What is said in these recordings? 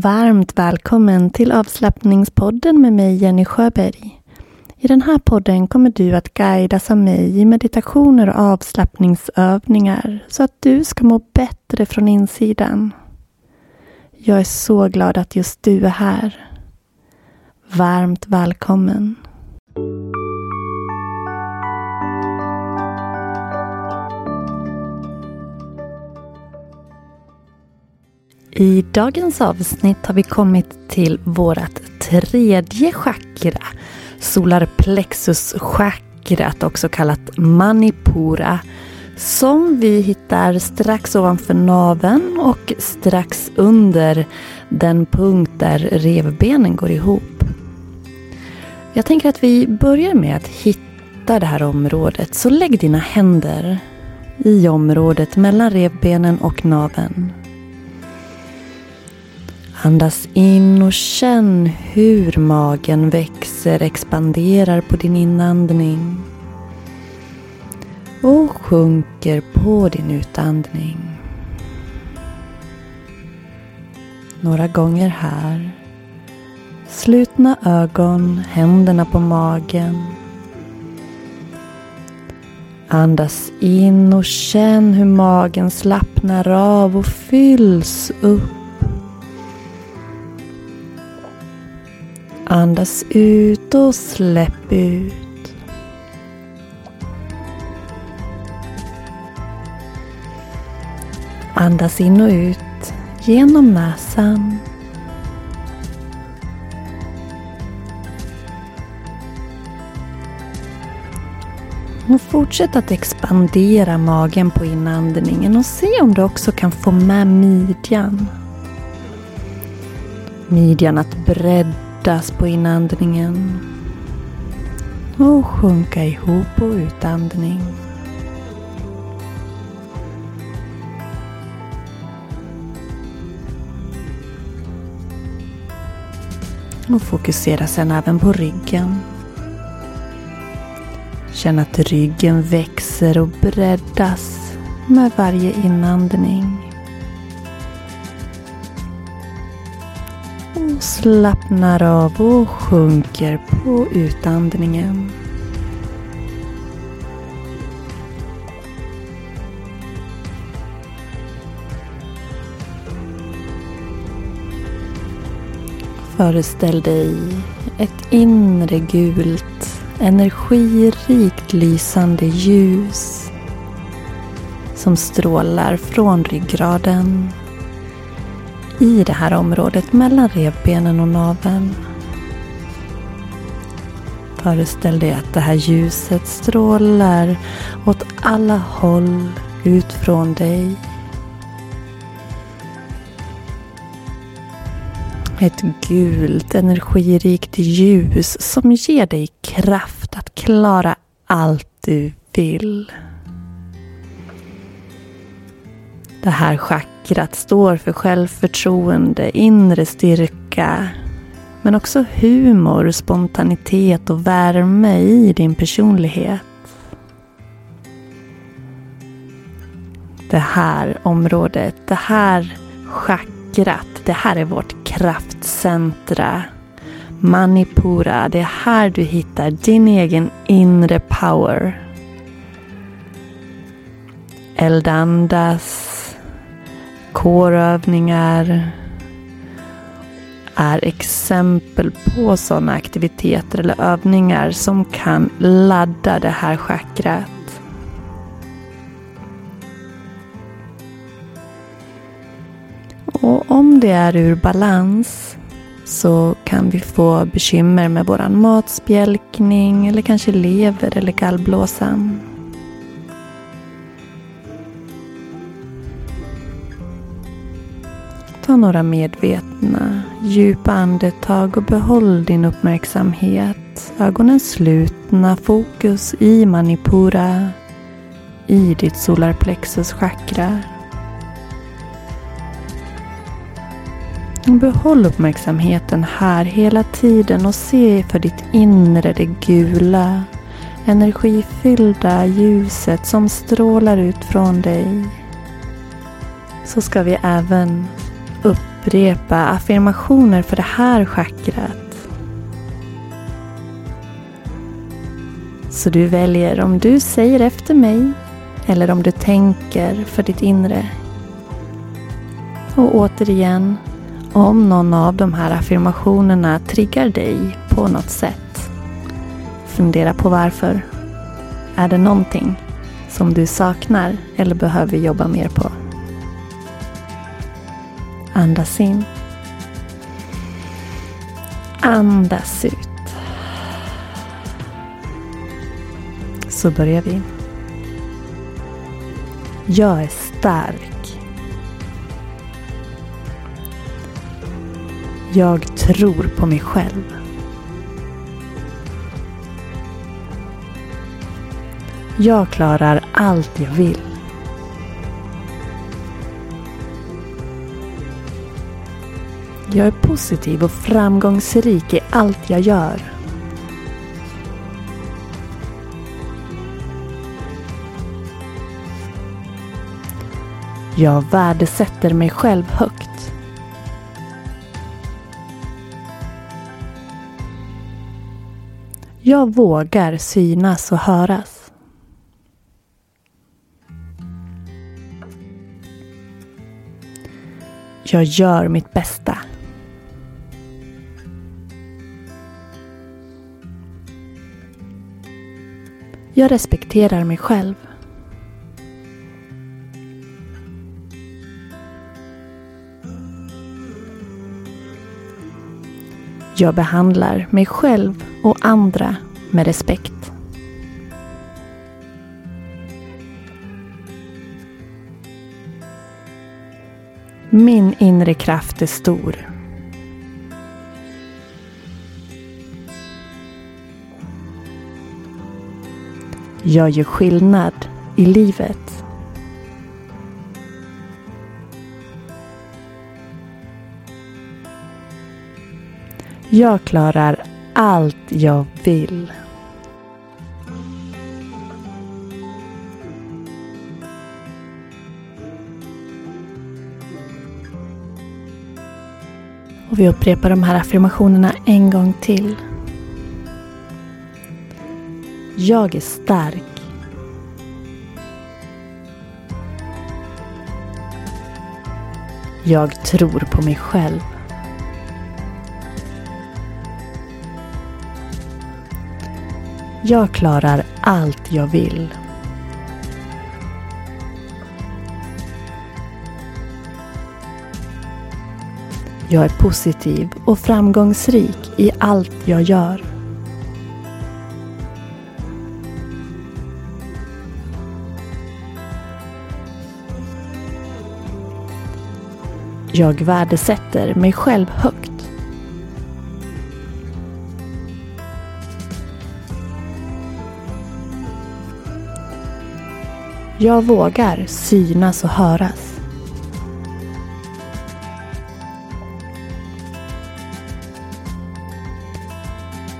Varmt välkommen till avslappningspodden med mig Jenny Sjöberg. I den här podden kommer du att guidas av mig i meditationer och avslappningsövningar så att du ska må bättre från insidan. Jag är så glad att just du är här. Varmt välkommen. I dagens avsnitt har vi kommit till vårt tredje chakra. Solarplexuschakrat, också kallat manipura. Som vi hittar strax ovanför naveln och strax under den punkt där revbenen går ihop. Jag tänker att vi börjar med att hitta det här området. Så lägg dina händer i området mellan revbenen och naveln. Andas in och känn hur magen växer, expanderar på din inandning. Och sjunker på din utandning. Några gånger här. Slutna ögon, händerna på magen. Andas in och känn hur magen slappnar av och fylls upp Andas ut och släpp ut. Andas in och ut genom näsan. Och fortsätt att expandera magen på inandningen och se om du också kan få med midjan. Midjan att bredda breddas på inandningen. Och sjunka ihop på utandning. Och fokusera sedan även på ryggen. Känn att ryggen växer och breddas med varje inandning. Slappnar av och sjunker på utandningen. Föreställ dig ett inre gult, energirikt lysande ljus som strålar från ryggraden i det här området mellan revbenen och naveln. Föreställ dig att det här ljuset strålar åt alla håll ut från dig. Ett gult energirikt ljus som ger dig kraft att klara allt du vill. Det här chakrat står för självförtroende, inre styrka. Men också humor, spontanitet och värme i din personlighet. Det här området, det här chakrat, det här är vårt kraftcentra. Manipura, det är här du hittar din egen inre power. Eldandas, kårövningar är exempel på sådana aktiviteter eller övningar som kan ladda det här chakrat. Och om det är ur balans så kan vi få bekymmer med våran matspjälkning eller kanske lever eller gallblåsan. Ta några medvetna, djupa andetag och behåll din uppmärksamhet. Ögonen slutna, fokus i manipura, i ditt solarplexus chakra. Behåll uppmärksamheten här hela tiden och se för ditt inre det gula, energifyllda ljuset som strålar ut från dig. Så ska vi även upprepa affirmationer för det här chakrat. Så du väljer om du säger efter mig eller om du tänker för ditt inre. Och återigen, om någon av de här affirmationerna triggar dig på något sätt. Fundera på varför. Är det någonting som du saknar eller behöver jobba mer på? Andas in. Andas ut. Så börjar vi. Jag är stark. Jag tror på mig själv. Jag klarar allt jag vill. Jag är positiv och framgångsrik i allt jag gör. Jag värdesätter mig själv högt. Jag vågar synas och höras. Jag gör mitt bästa. Jag respekterar mig själv. Jag behandlar mig själv och andra med respekt. Min inre kraft är stor. Jag gör skillnad i livet. Jag klarar allt jag vill. Och vi upprepar de här affirmationerna en gång till. Jag är stark. Jag tror på mig själv. Jag klarar allt jag vill. Jag är positiv och framgångsrik i allt jag gör. Jag värdesätter mig själv högt. Jag vågar synas och höras.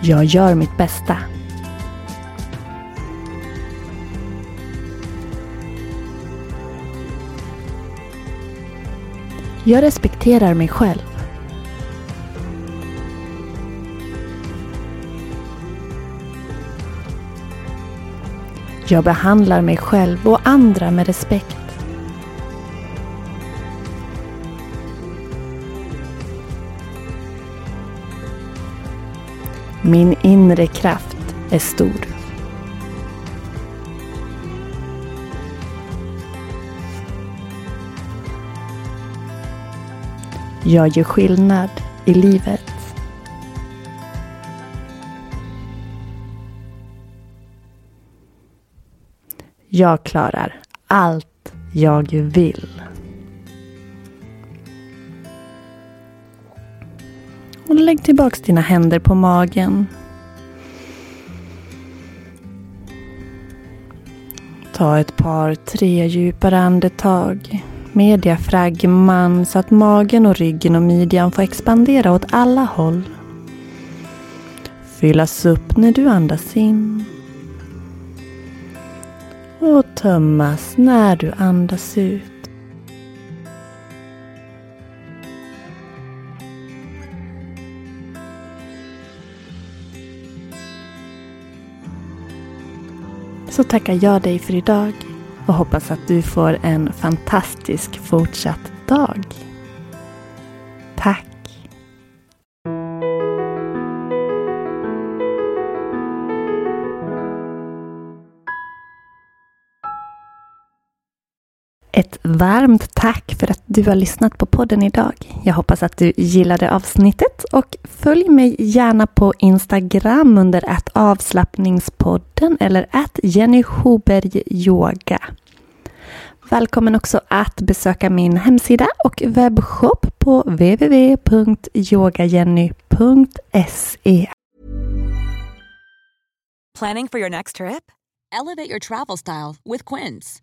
Jag gör mitt bästa. Jag respekterar mig själv. Jag behandlar mig själv och andra med respekt. Min inre kraft är stor. Jag gör skillnad i livet. Jag klarar allt jag vill. Och lägg tillbaks dina händer på magen. Ta ett par, tre djupare andetag med diafragman så att magen och ryggen och midjan får expandera åt alla håll. Fyllas upp när du andas in. Och tömmas när du andas ut. Så tackar jag dig för idag och hoppas att du får en fantastisk fortsatt dag. Tack! Ett varmt tack för att du har lyssnat på podden idag. Jag hoppas att du gillade avsnittet och följ mig gärna på Instagram under att avslappningspodden eller att Jenny Hoberg Yoga. Välkommen också att besöka min hemsida och webbshop på www.yogajenny.se. Planning for your next trip? Elevate your travel style with Quince.